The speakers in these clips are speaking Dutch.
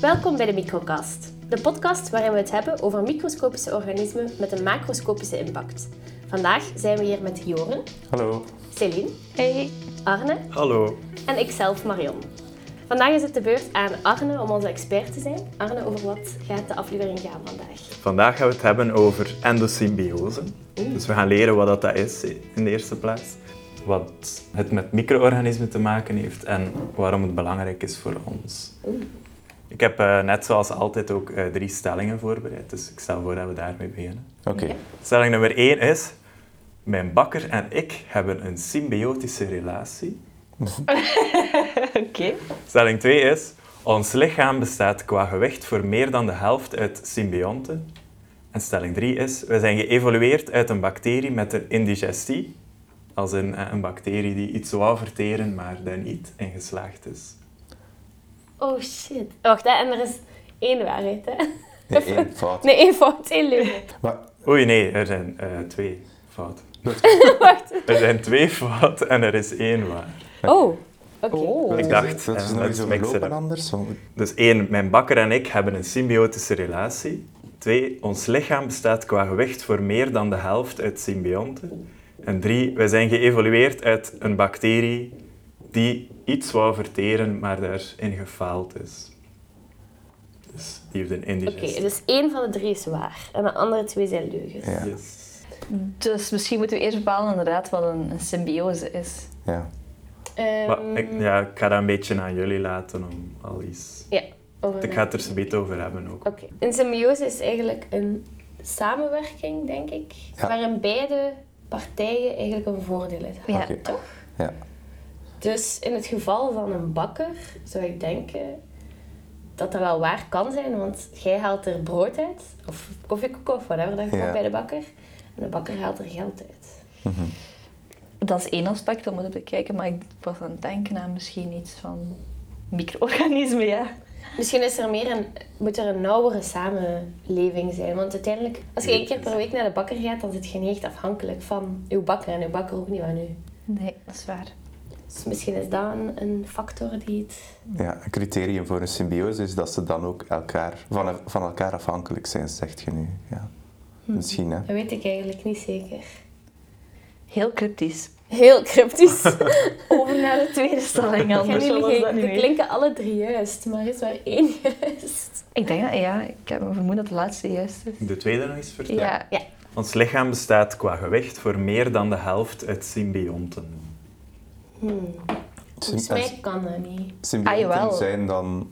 Welkom bij de Microcast, de podcast waarin we het hebben over microscopische organismen met een macroscopische impact. Vandaag zijn we hier met Joren, Hallo. Celine, Hey. Arne Hallo. en ikzelf Marion. Vandaag is het de beurt aan Arne om onze expert te zijn. Arne, over wat gaat de aflevering gaan vandaag? Vandaag gaan we het hebben over endosymbiose. Dus we gaan leren wat dat is in de eerste plaats. Wat het met micro-organismen te maken heeft en waarom het belangrijk is voor ons. Ik heb eh, net zoals altijd ook eh, drie stellingen voorbereid, dus ik stel voor dat we daarmee beginnen. Oké. Stelling nummer één is: Mijn bakker en ik hebben een symbiotische relatie. Oké. Stelling 2 is: Ons lichaam bestaat qua gewicht voor meer dan de helft uit symbionten. En stelling 3 is: We zijn geëvolueerd uit een bacterie met een indigestie. Als in eh, een bacterie die iets wou verteren, maar daar niet in geslaagd is. Oh shit. Wacht, hè, en er is één waarheid, hè? Nee, één fout. Nee, één fout, één leugen. Maar, Oei, nee, er zijn eh, twee fouten. Wacht. Er zijn twee fouten en er is één waar. Oh, oké. Oh. Ik dacht, dat is eh, nog up. anders. Dus één, mijn bakker en ik hebben een symbiotische relatie. Twee, ons lichaam bestaat qua gewicht voor meer dan de helft uit symbionten. En drie, wij zijn geëvolueerd uit een bacterie die iets wou verteren, maar daarin gefaald is. Dus die heeft een Oké, indigestie. dus één van de drie is waar. En de andere twee zijn leugens. Ja. Yes. Dus misschien moeten we eerst bepalen inderdaad wat een, een symbiose is. Ja. Ehm, Maar ik, ja, ik ga dat een beetje aan jullie laten om al iets... ja, over Ik ga het er zo beetje over hebben ook. Oké. Een symbiose is eigenlijk een samenwerking, denk ik, Ja. waarin beide partijen eigenlijk een voordeel uit hebben. Ja. Oké. Toch? Ja. Dus in het geval van een bakker zou ik denken dat dat wel waar kan zijn, want jij haalt er brood uit, of koffiekoek of whatever dat je Ja. bij de bakker, en de bakker haalt er geld uit. Mhm. Dat is één aspect om het te bekijken, maar ik was aan het denken aan misschien iets van micro-organismen, ja. Misschien is er meer een, moet er een nauwere samenleving zijn. Want uiteindelijk, als je één keer per week naar de bakker gaat, dan zit je niet echt afhankelijk van uw bakker. En uw bakker ook niet van u. Nee, dat is waar. Dus misschien is dat een, een factor die het... ja, een criterium voor een symbiose is dat ze dan ook elkaar, van, van elkaar afhankelijk zijn, zegt je nu. Ja. Misschien, hè. Dat weet ik eigenlijk niet zeker. Heel cryptisch. Heel cryptisch. Over naar de tweede stelling, anders jullie was dat geen- niet die klinken alle drie juist, maar er is maar één juist. Ik denk dat, ja, ik heb een vermoeden dat de laatste juist is. De tweede nog eens vertellen. Ja, Ja. Ons lichaam bestaat qua gewicht voor meer dan de helft uit symbionten. Hmm. Volgens mij kan dat niet. Ah, jawel. zijn dan...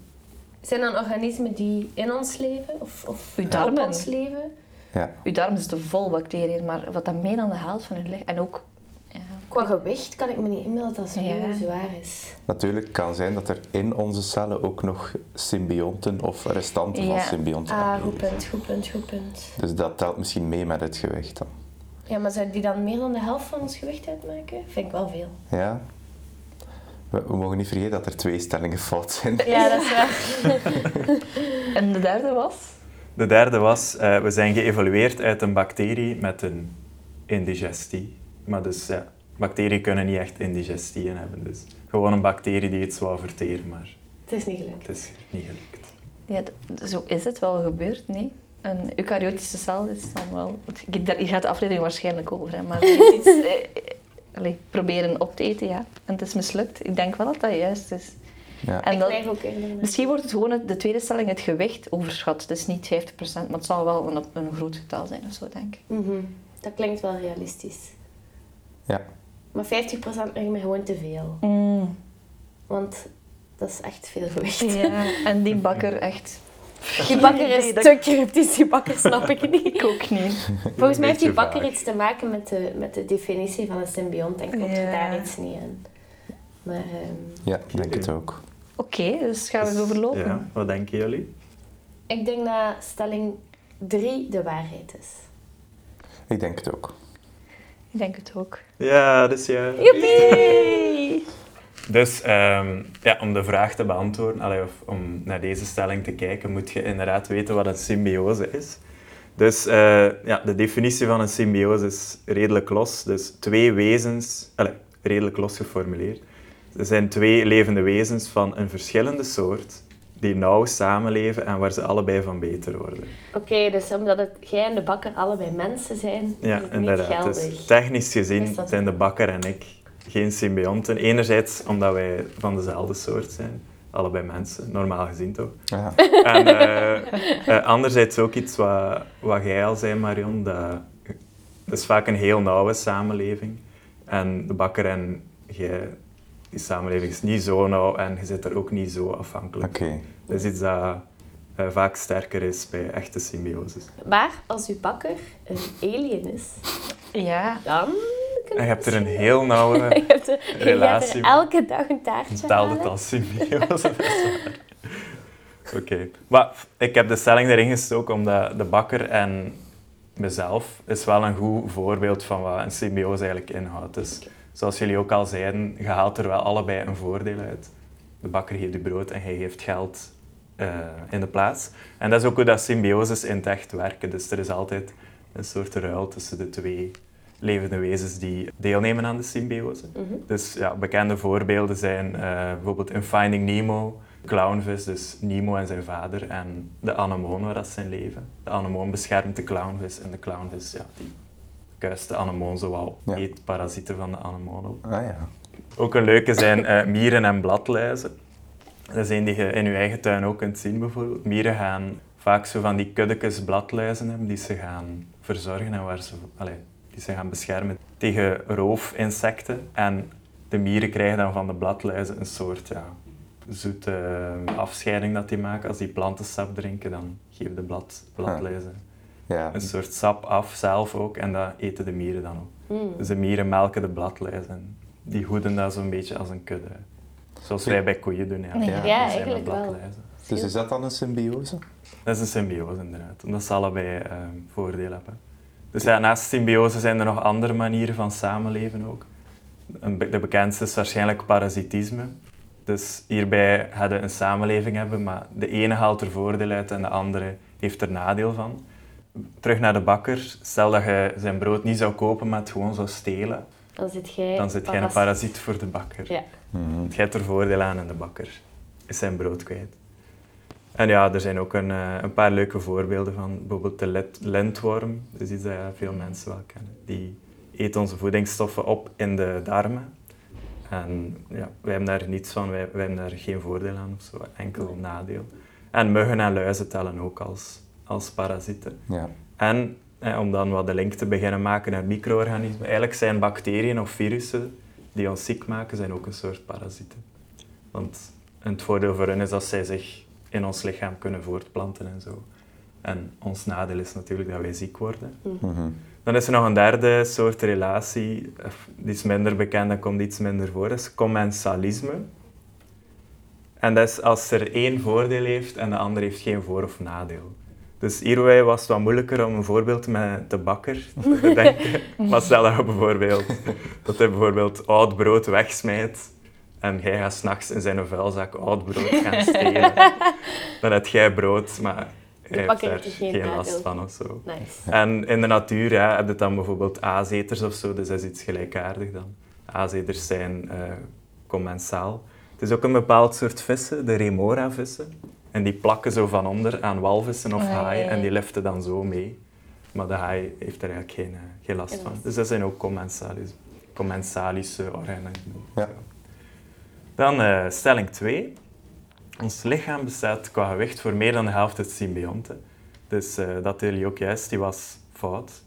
Zijn dan organismen die in ons leven? Of, of Uw op darmen. ons leven? Ja. uw darm zit vol bacteriën, maar wat dan meer dan de helft van uw lichaam... En ook... Ja. Qua gewicht kan ik me niet inbeelden dat het zo Ja. zwaar is. Natuurlijk kan zijn dat er in onze cellen ook nog symbionten of restanten Ja. van symbionten Ah, goed zijn. punt, goed punt, goed punt. Dus dat telt misschien mee met het gewicht dan. Ja, maar zou die dan meer dan de helft van ons gewicht uitmaken? Vind ik wel veel. Ja. We, we mogen niet vergeten dat er twee stellingen fout zijn. Ja, dat is waar. En de derde was? De derde was, eh, we zijn geëvolueerd uit een bacterie met een indigestie. Maar dus, ja, bacteriën kunnen niet echt indigestieën hebben. Dus gewoon een bacterie die iets wou verteren, maar Het is niet gelukt. het is niet gelukt. Ja, zo is het wel gebeurd, nee. Een eukaryotische cel is dan wel... ik- daar- gaat de aflevering waarschijnlijk over, hè, maar het is iets, allee, proberen op te eten, ja. En het is mislukt. Ik denk wel dat dat juist is. Ja. En ik dat, blijf ook met. misschien wordt het gewoon het- de tweede stelling het gewicht overschat. Het is niet 50%, maar het zal wel een, een groot getal zijn of zo, denk ik. Mhm. Dat klinkt wel realistisch. Ja. Maar 50% lijkt me gewoon te veel. Want dat is echt veel gewicht. Ja, en die bakker echt... Die bakker is Nee, dat- te cryptisch, die bakker snap ik niet. Ik ook niet. Volgens mij heeft die bakker vaag. iets te maken met de, met de definitie van een symbiont en komt er daar iets niet in. Maar ehm, Ja, ik denk het ook. Oké, dus gaan we het overlopen. Ja, wat denken jullie? ik denk dat stelling 3 de waarheid is. Ik denk het ook. Ik denk het ook. Ja, dus ja. Joepie! Dus ehm, ja, om de vraag te beantwoorden, allee, of om naar deze stelling te kijken, moet je inderdaad weten wat een symbiose is. Dus eh, ja, de definitie van een symbiose is redelijk los. Dus twee wezens, allee, redelijk los geformuleerd. Er zijn twee levende wezens van een verschillende soort die nauw samenleven en waar ze allebei van beter worden. Oké, dus omdat het, jij en de bakker allebei mensen zijn, Ja, is het inderdaad. niet geldig. Dus technisch gezien zijn de bakker en ik geen symbionten. Enerzijds omdat wij van dezelfde soort zijn. Allebei mensen, normaal gezien toch. Ja. En eh, eh, anderzijds ook iets wat, wat jij al zei, Marion. Dat, dat is vaak een heel nauwe samenleving. En de bakker en jij, die samenleving is niet zo nauw en je zit er ook niet zo afhankelijk. Oké. Dat is iets dat eh, vaak sterker is bij echte symbioses. Maar als uw bakker een alien is, Ja, dan... En je hebt er een heel nauwe Je hebt er, je relatie er elke dag een taartje het als symbiose? Oké. Maar ik heb de stelling erin gestoken omdat de bakker en mezelf is wel een goed voorbeeld van wat een symbiose eigenlijk inhoudt. Dus zoals jullie ook al zeiden, je haalt er wel allebei een voordeel uit. De bakker geeft je brood en hij geeft geld eh, in de plaats. En dat is ook hoe dat symbioses in het echt werken. Dus er is altijd een soort ruil tussen de twee levende wezens die deelnemen aan de symbiose. Mhm. Dus ja, bekende voorbeelden zijn eh, bijvoorbeeld in Finding Nemo, clownvis, dus Nemo en zijn vader, en de anemoon waar dat zijn leven. De anemoon beschermt de clownvis en de clownvis, ja, die kuist de anemoon zowel, Ja. eet parasieten van de anemoon op. Ah ja. Ook een leuke zijn eh, mieren en bladluizen. Dat is een die je in je eigen tuin ook kunt zien bijvoorbeeld. Mieren gaan vaak zo van die kuddekes bladluizen hebben die ze gaan verzorgen en waar ze, allee, die ze gaan beschermen tegen roofinsecten. En de mieren krijgen dan van de bladluizen een soort ja, zoete eh, afscheiding dat die maken. Als die plantensap drinken, dan geven de blad, bladluizen Ja. een soort sap af zelf ook en dat eten de mieren dan ook. Mm. Dus de mieren melken de bladluizen. Die hoeden dat zo'n beetje als een kudde. Zoals wij bij koeien doen. Ja, Ja. Eigenlijk wel. Dus is dat dan een symbiose? Dat is een symbiose inderdaad, omdat ze allebei eh, voordeel hebben. Dus ja, naast symbiose zijn er nog andere manieren van samenleven ook. De bekendste is waarschijnlijk parasitisme. Dus hierbij hadden een samenleving hebben, maar de ene haalt er voordeel uit en de andere heeft er nadeel van. Terug naar de bakker. Stel dat je zijn brood niet zou kopen, maar het gewoon zou stelen. Dan zit jij... Dan zit jij een paras- parasiet voor de bakker. Ja. Jij hebt er voordeel aan en de bakker is zijn brood kwijt. En ja, er zijn ook een, eh, een paar leuke voorbeelden van. Bijvoorbeeld de. Dat is iets dat veel mensen wel kennen. Die eet onze voedingsstoffen op in de darmen. En ja, wij hebben daar niets van. Wij, wij hebben daar geen voordeel aan of zo. Enkel nadeel. En muggen en luizen tellen ook als, als parasieten. Ja. En eh, om dan wat de link te beginnen maken naar micro-organismen. Eigenlijk zijn bacteriën of virussen die ons ziek maken, zijn ook een soort parasieten. Want het voordeel voor hen is dat zij zich in ons lichaam kunnen voortplanten en zo. En ons nadeel is natuurlijk dat wij ziek worden. Mhm. Dan is er nog een derde soort relatie, die is minder bekend en komt iets minder voor, dat is commensalisme. En dat is als er één voordeel heeft en de ander heeft geen voor- of nadeel. Dus hierbij was het wat moeilijker om een voorbeeld met de bakker te bedenken. maar stel dat bijvoorbeeld, dat hij bijvoorbeeld oud brood wegsmijt en jij gaat s'nachts in zijn vuilzak oud brood gaan stelen. Dan heb jij brood, maar hij heeft daar er geen last van of zo. Nice. En in de natuur ja, heb je dan bijvoorbeeld aaseters of zo, dus dat is iets gelijkaardig dan. Aaseters zijn eh commensaal. Het is ook een bepaald soort vissen, de remora-vissen. En die plakken zo van onder aan walvissen of ja, haaien ja, en die liften dan zo mee. Maar de haai heeft er eigenlijk geen, eh, geen last van. Dus dat zijn ook commensalis, commensalische organismen. Ja. Dan eh, stelling 2. Ons lichaam bestaat qua gewicht voor meer dan de helft uit symbionten. Dus eh, dat deel je ook juist, die was fout.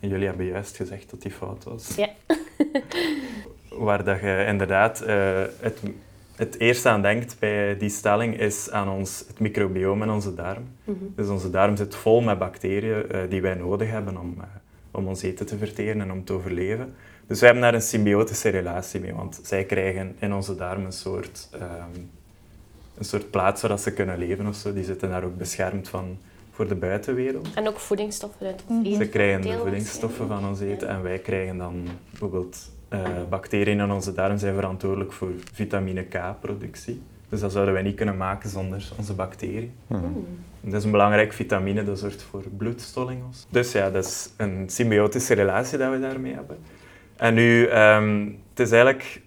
En jullie hebben juist gezegd dat die fout was. Ja. Waar dat je inderdaad eh, het, het eerst aan denkt bij die stelling is aan ons, het microbioom in onze darm. Mhm. Dus onze darm zit vol met bacteriën die wij nodig hebben om, om ons eten te verteren en om te overleven. Dus wij hebben daar een symbiotische relatie mee, want zij krijgen in onze darm een soort, ehm, een soort plaats waar ze kunnen leven of zo. Die zitten daar ook beschermd van voor de buitenwereld. En ook voedingsstoffen uit ons eten. Ze krijgen de voedingsstoffen van ons eten en wij krijgen dan bijvoorbeeld eh, bacteriën in onze darm zijn verantwoordelijk voor vitamine K-productie. Dus dat zouden wij niet kunnen maken zonder onze bacteriën. Mm. Dat is een belangrijk vitamine, dat zorgt voor bloedstolling. Dus ja, dat is een symbiotische relatie dat we daarmee hebben. En nu, ehm, het is eigenlijk,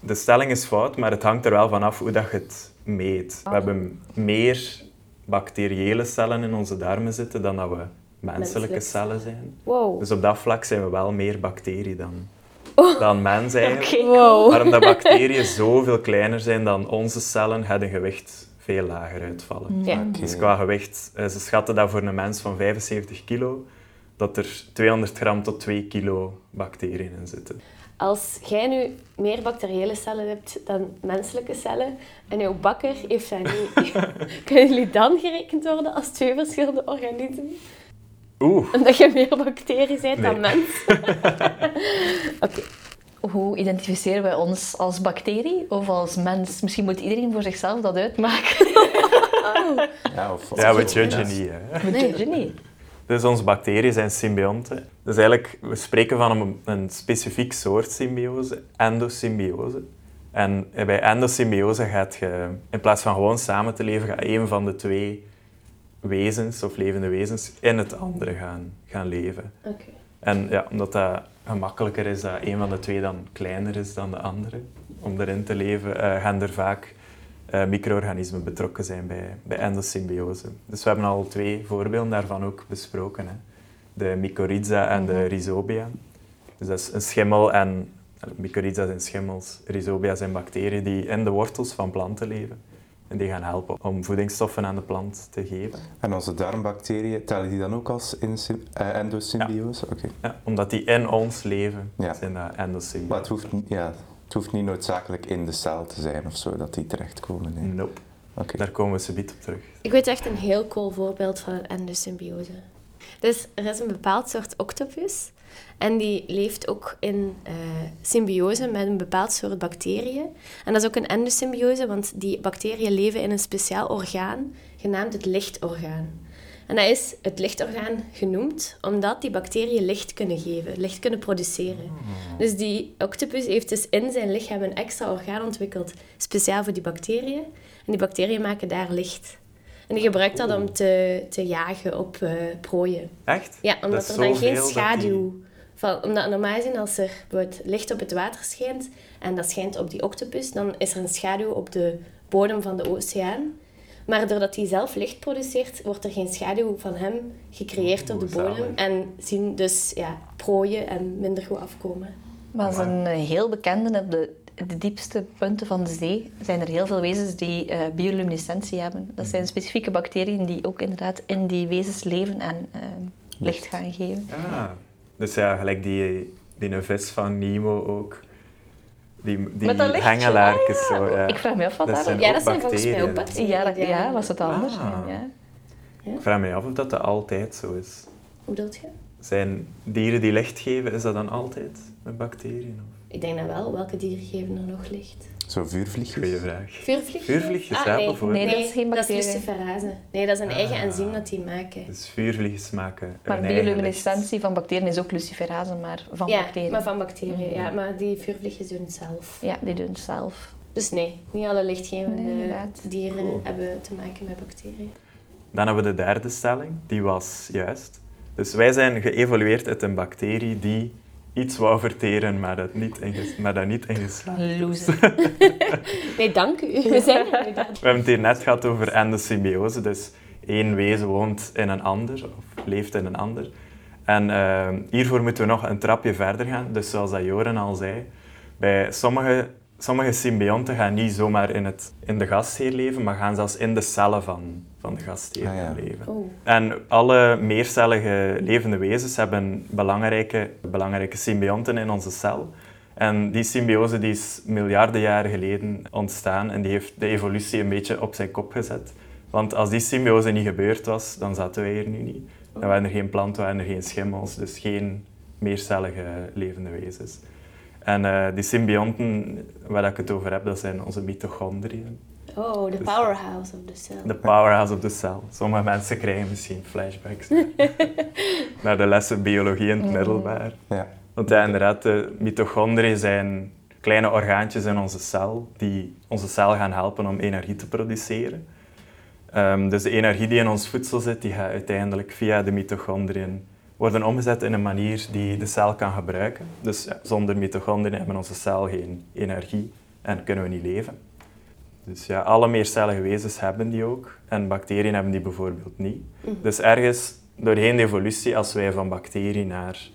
de stelling is fout, maar het hangt er wel vanaf hoe dat je het meet. We hebben meer bacteriële cellen in onze darmen zitten dan dat we menselijke Menselijk. cellen zijn. Wow. Dus op dat vlak zijn we wel meer bacterie dan, Oh. dan mens eigenlijk. Oké. Wow. Maar omdat bacteriën zoveel kleiner zijn dan onze cellen, gaat een gewicht veel lager uitvallen. Ja. Dus qua gewicht, eh, ze schatten dat voor een mens van 75 kilo, dat er 200 gram tot 2 kilo bacteriën in zitten. Als jij nu meer bacteriële cellen hebt dan menselijke cellen en jouw bakker heeft dat niet, kunnen jullie dan gerekend worden als twee verschillende organismen? Oeh, Omdat je meer bacterie bent dan mens? Oké. Hoe identificeren wij ons als bacterie of als mens? Misschien moet iedereen voor zichzelf dat uitmaken. Ja, of, ja, we judgen ja. niet. Hè. We judgen niet. Dus onze bacteriën zijn symbionten. Dus eigenlijk, we spreken van een, een specifiek soort symbiose, endosymbiose. En bij endosymbiose gaat je, in plaats van gewoon samen te leven, gaat een van de twee wezens of levende wezens in het andere gaan, gaan leven. Oké. En ja, omdat dat gemakkelijker is dat een van de twee dan kleiner is dan de andere, om erin te leven, eh, gaan er vaak eh, micro-organismen betrokken zijn bij, bij endosymbiose. Dus we hebben al twee voorbeelden daarvan ook besproken. Hè. De mycorrhiza en de rhizobia. Dus dat is een schimmel en... eh, Mycorrhiza zijn schimmels, rhizobia zijn bacteriën die in de wortels van planten leven. En die gaan helpen om voedingsstoffen aan de plant te geven. En onze darmbacteriën, tellen die dan ook als eh, endosymbiose? Oké. Ja, omdat die in ons leven, Ja. zijn dat endosymbiose. Maar het hoeft, niet- ja, het hoeft niet noodzakelijk in de cel te zijn of zo, dat die terechtkomen. Nee. Nope. Oké. Daar komen we zo op terug. Ik weet echt een heel cool voorbeeld van een endosymbiose. Dus er is een bepaald soort octopus. En die leeft ook in eh, symbiose met een bepaald soort bacteriën. En dat is ook een endosymbiose, want die bacteriën leven in een speciaal orgaan, genaamd het lichtorgaan. En dat is het lichtorgaan genoemd omdat die bacteriën licht kunnen geven, licht kunnen produceren. Dus die octopus heeft dus in zijn lichaam een extra orgaan ontwikkeld, speciaal voor die bacteriën. En die bacteriën maken daar licht. En die gebruikt dat om te, te jagen op eh, prooien. Echt? Ja, Dat omdat er dan geen die- schaduw... Van, omdat normaal gezien, als er licht op het water schijnt en dat schijnt op die octopus, dan is er een schaduw op de bodem van de oceaan. Maar doordat hij zelf licht produceert, wordt er geen schaduw van hem gecreëerd op de bodem. zalig. En zien dus ja, prooien en minder goed afkomen. Maar dat is een heel bekende op de, de diepste punten van de zee. Zijn er heel veel wezens die eh, bioluminescentie hebben. Dat zijn specifieke bacteriën die ook inderdaad in die wezens leven en eh, licht gaan geven. Ah. Dus ja, gelijk die, die een vis van Nemo ook. Die, die dat hengelaartjes zo. Ja. Ik vraag me af wat Dat daar... Ja, dat zijn volgens mij ook bacteriën. Ja, dat, ja, was het anders? Ah. Ja. Ik vraag me af of dat, dat altijd zo is. Hoe bedoel je? Zijn dieren die licht geven, is dat dan altijd met bacteriën? Ik denk dat wel. Welke dieren geven er nog licht? Zo vuurvliegjes. Goeie vraag. Vuurvliegjes? Vuurvliegjes, ah, ja, nee. bijvoorbeeld. Nee, dat is geen dat is bacterie. luciferase. Nee, dat is een eigen Ah. enzym dat die maken. Dus vuurvliegjes maken Maar eigen bioluminescentie van bacteriën is ook luciferase, maar van ja, bacteriën. maar van bacteriën. Ja, maar die vuurvliegjes doen het zelf. Ja, die doen het zelf. Dus nee, niet alle lichtgevende Nee, dieren Cool. hebben te maken met bacteriën. Dan hebben we de derde stelling, die was juist. Dus wij zijn geëvolueerd uit een bacterie die iets wou verteren, maar dat niet in, ges- maar dat niet in. Nee, dank u. We zijn er. We hebben het hier net gehad over endosymbiose. Dus één wezen woont in een ander, of leeft in een ander. En eh, hiervoor moeten we nog een trapje verder gaan. Dus zoals dat Joren al zei, bij sommige, sommige symbionten gaan niet zomaar in, het, in de gastheer leven, maar gaan zelfs in de cellen van, van de gastheer Ah, ja. leven. Oh. En alle meercellige levende wezens hebben belangrijke, belangrijke symbionten in onze cel. En die symbiose die is miljarden jaren geleden ontstaan en die heeft de evolutie een beetje op zijn kop gezet. Want als die symbiose niet gebeurd was, dan zaten wij hier nu niet. Dan waren er geen planten, waren er geen schimmels, dus geen meercellige levende wezens. En eh, die symbionten waar ik het over heb, dat zijn onze mitochondriën. Oh, the powerhouse of the cell. De powerhouse of the cell. Sommige mensen krijgen misschien flashbacks naar de lessen biologie in het middelbaar. Ja. Want ja, inderdaad, de mitochondriën zijn kleine orgaantjes in onze cel die onze cel gaan helpen om energie te produceren. Ehm, dus de energie die in ons voedsel zit, die gaat uiteindelijk via de mitochondriën worden omgezet in een manier die de cel kan gebruiken. Dus ja, zonder mitochondriën hebben onze cel geen energie en kunnen we niet leven. Dus ja, alle meercellige wezens hebben die ook. En bacteriën hebben die bijvoorbeeld niet. Dus ergens doorheen de evolutie, als wij van bacterie naar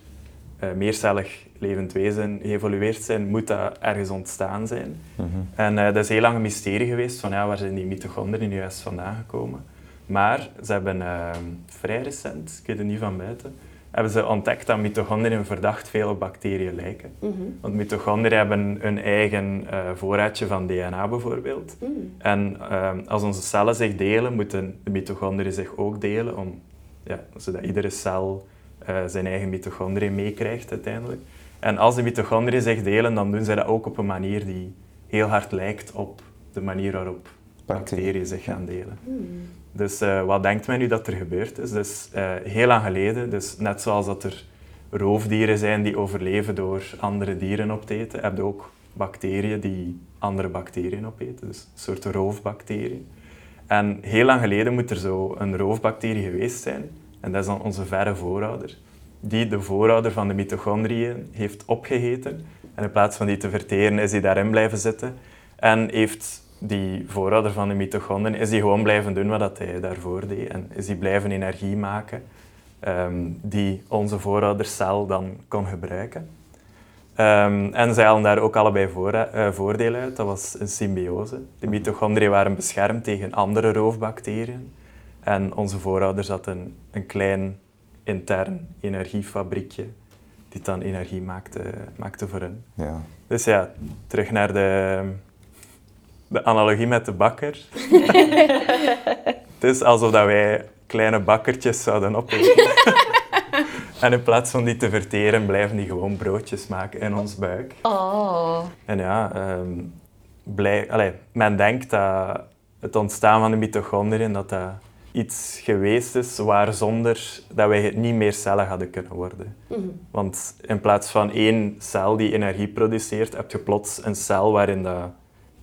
eh, meercellig levend wezen geëvolueerd zijn, moet dat ergens ontstaan zijn. Mhm. En eh, dat is heel lang een mysterie geweest van ja, waar zijn die mitochondriën nu juist vandaan gekomen. Maar ze hebben eh, vrij recent, ik weet het niet van buiten, hebben ze ontdekt dat mitochondriën verdacht veel op bacteriën lijken. Mhm. Want mitochondriën hebben een eigen eh, voorraadje van DNA bijvoorbeeld. Mm. En eh, als onze cellen zich delen, moeten de mitochondriën zich ook delen, om, ja, zodat iedere cel eh, zijn eigen mitochondriën meekrijgt uiteindelijk. En als de mitochondriën zich delen, dan doen zij dat ook op een manier die heel hard lijkt op de manier waarop Bacteriën. bacteriën zich gaan delen. Mm. Dus eh, wat denkt men nu dat er gebeurd is? Dus eh, heel lang geleden, dus net zoals dat er roofdieren zijn die overleven door andere dieren op te eten, heb je ook bacteriën die andere bacteriën opeten, dus een soort roofbacteriën. En heel lang geleden moet er zo een roofbacterie geweest zijn, en dat is dan onze verre voorouder, die de voorouder van de mitochondriën heeft opgegeten. En in plaats van die te verteren, is die daarin blijven zitten. En heeft die voorouder van de mitochondriën, is die gewoon blijven doen wat dat hij daarvoor deed. En is die blijven energie maken, ehm, die onze vooroudercel dan kon gebruiken. Ehm, en zij halen daar ook allebei voor, eh, voordeel uit. Dat was een symbiose. De mitochondriën waren beschermd tegen andere roofbacteriën. En onze voorouders hadden een, een klein intern energiefabriekje die dan energie maakte, maakte voor hen. Ja. Dus ja, terug naar de, de analogie met de bakker. het is alsof dat wij kleine bakkertjes zouden opeten. en in plaats van die te verteren, blijven die gewoon broodjes maken in ons buik. Oh. En ja, blij, allee, men denkt dat het ontstaan van de mitochondriën dat dat iets geweest is waar zonder dat wij het niet meer cellen hadden kunnen worden. Mhm. Want in plaats van één cel die energie produceert, heb je plots een cel waarin dat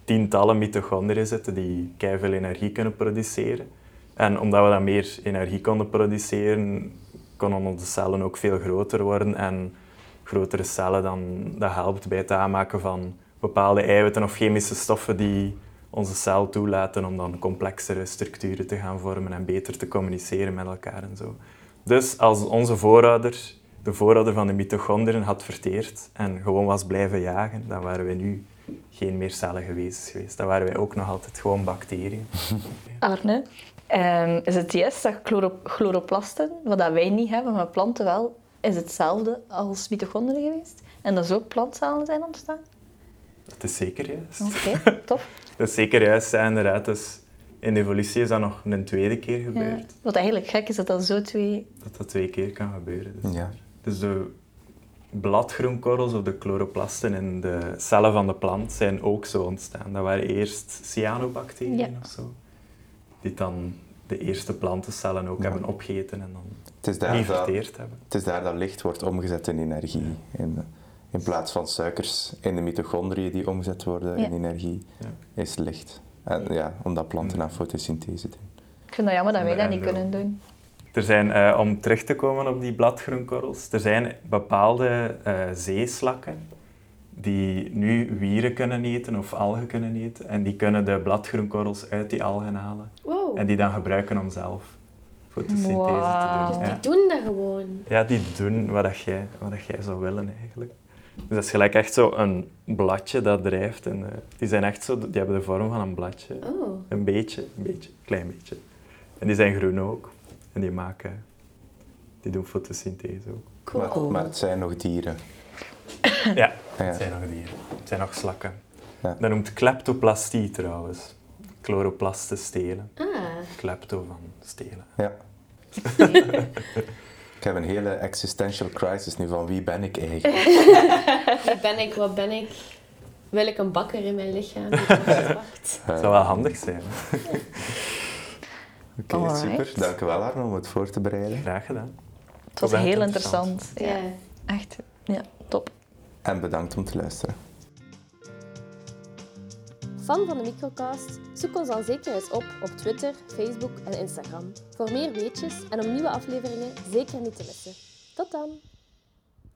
tientallen mitochondriën zitten die veel energie kunnen produceren. En omdat we dan meer energie konden produceren, konden onze cellen ook veel groter worden. En grotere cellen, dan, dat helpt bij het aanmaken van bepaalde eiwitten of chemische stoffen die onze cel toelaten om dan complexere structuren te gaan vormen en beter te communiceren met elkaar en zo. Dus als onze voorouder, de voorouder van de mitochondriën, had verteerd en gewoon was blijven jagen, dan waren we nu geen meer cellige wezens geweest. Dan waren wij ook nog altijd gewoon bacteriën. Arne, ehm, is het juist dat chloro- chloroplasten, wat dat wij niet hebben, maar planten wel, is hetzelfde als mitochondriën geweest? En dat is ook plantcellen zijn ontstaan? Dat is zeker juist. Oké, tof. Dat is zeker juist, ja, inderdaad. Dus in de evolutie is dat nog een tweede keer Ja. gebeurd. Wat eigenlijk gek is dat dat zo twee... Dat dat twee keer kan gebeuren. Dus. Ja. Dus de bladgroenkorrels of de chloroplasten in de cellen van de plant zijn ook zo ontstaan. Dat waren eerst cyanobacteriën Ja. of zo. Die dan de eerste plantencellen ook Ja. hebben opgegeten en dan Het, is daar niet dat, verteerd hebben. het is daar dat licht wordt omgezet in energie. In, in plaats van suikers in de mitochondriën die omgezet worden Ja. in energie, Ja. is licht. En ja, omdat planten aan fotosynthese doen. Ik vind dat jammer dat wij dat niet En, kunnen doen. Er zijn, eh, om terug te komen op die bladgroenkorrels, er zijn bepaalde eh, zeeslakken die nu wieren kunnen eten of algen kunnen eten. En die kunnen de bladgroenkorrels uit die algen halen. Wow. En die dan gebruiken om zelf fotosynthese Wauw. te doen. Die Ja. doen dat gewoon. ja, die doen wat, dat jij, wat dat jij zou willen eigenlijk. Dus dat is gelijk echt zo een bladje dat drijft. En, eh, die, zijn echt zo, die hebben de vorm van een bladje. Oh. Een beetje, een beetje, een klein beetje. En die zijn groen ook. En die maken, die doen fotosynthese ook. Cool. Maar, maar het zijn nog dieren. Ja, Ja. het zijn nog dieren. Het zijn nog slakken. Ja. Dat noemt kleptoplastie trouwens. Chloroplasten stelen. Ah. Klepto van stelen. Ja. ik heb een hele existential crisis nu van wie ben ik eigenlijk. Wie ben ik? Wat ben ik? Wil ik een bakker in mijn lichaam? Dat zou wel handig zijn. Oké, super. Dank u wel Arno om het voor te bereiden. Graag gedaan. Het was heel interessant. Ja. Ja, echt. Ja, top. En bedankt om te luisteren. Fan van de Microcast? Zoek ons dan zeker eens op op Twitter, Facebook en Instagram. Voor meer weetjes en om nieuwe afleveringen zeker niet te missen. Tot dan!